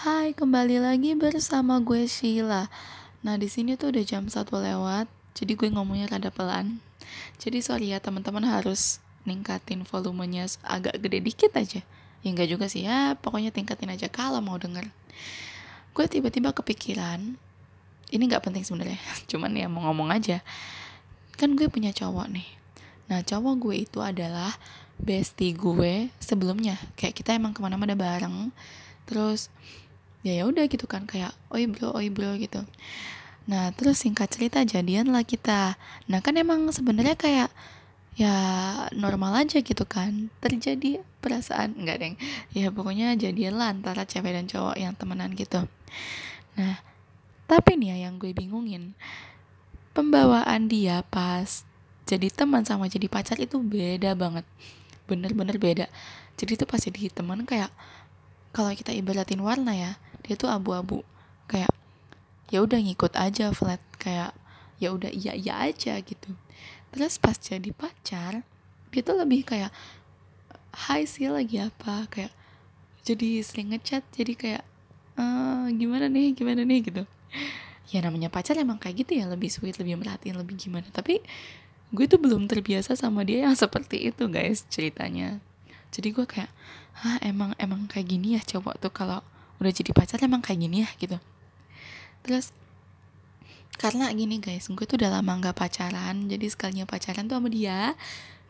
Hai, kembali lagi bersama gue Sheila. Nah, di sini tuh udah jam 1 lewat, jadi gue ngomongnya rada pelan. Jadi sorry ya teman-teman harus ningkatin volumenya agak gede dikit aja. Ya enggak juga sih ya, pokoknya tingkatin aja kalau mau denger. Gue tiba-tiba kepikiran, ini nggak penting sebenarnya, cuman ya mau ngomong aja. Kan gue punya cowok nih. Nah, cowok gue itu adalah bestie gue sebelumnya. Kayak kita emang ke mana-mana bareng. Terus ya ya udah gitu kan kayak oi bro oi bro gitu. Nah terus singkat cerita jadian lah kita. Nah kan emang sebenarnya kayak ya normal aja gitu kan terjadi perasaan enggak deng. Ya pokoknya jadian lah antara cewek dan cowok yang temenan gitu. Nah tapi nih ya yang gue bingungin pembawaan dia pas jadi teman sama jadi pacar itu beda banget. Bener-bener beda. Jadi tuh pas jadi teman kayak kalau kita ibaratin warna ya dia tuh abu-abu. Kayak ya udah ngikut aja flat. Kayak ya udah iya iya aja gitu. Terus pas jadi pacar dia tuh lebih kayak hai sih lagi apa? Kayak jadi sering ngechat jadi kayak uh, gimana nih gimana nih? Gitu. Ya namanya pacar emang kayak gitu ya lebih sweet lebih merhatiin lebih gimana. Tapi gue tuh belum terbiasa sama dia yang seperti itu guys ceritanya. Jadi gue kayak ah emang emang kayak gini ya coba tuh kalau udah jadi pacar emang kayak gini ya gitu. Terus karena gini guys gue tuh udah lama nggak pacaran jadi sekalinya pacaran tuh sama dia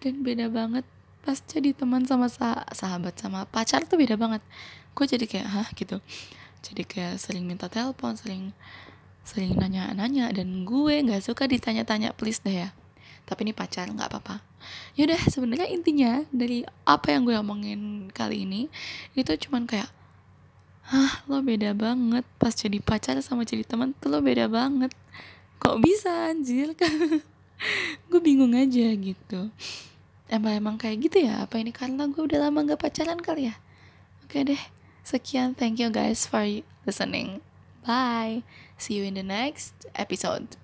dan beda banget. Pas jadi teman sama sah sahabat sama pacar tuh beda banget. Gue jadi kayak hah? gitu. Jadi kayak sering minta telepon sering sering nanya-nanya dan gue nggak suka ditanya-tanya please deh ya tapi ini pacar nggak apa-apa. Yaudah sebenarnya intinya dari apa yang gue omongin kali ini itu cuman kayak Hah, lo beda banget pas jadi pacar sama jadi teman tuh lo beda banget. Kok bisa anjir? gue bingung aja gitu. Emang emang kayak gitu ya? Apa ini karena gue udah lama gak pacaran kali ya? Oke deh. Sekian, thank you guys for listening. Bye. See you in the next episode.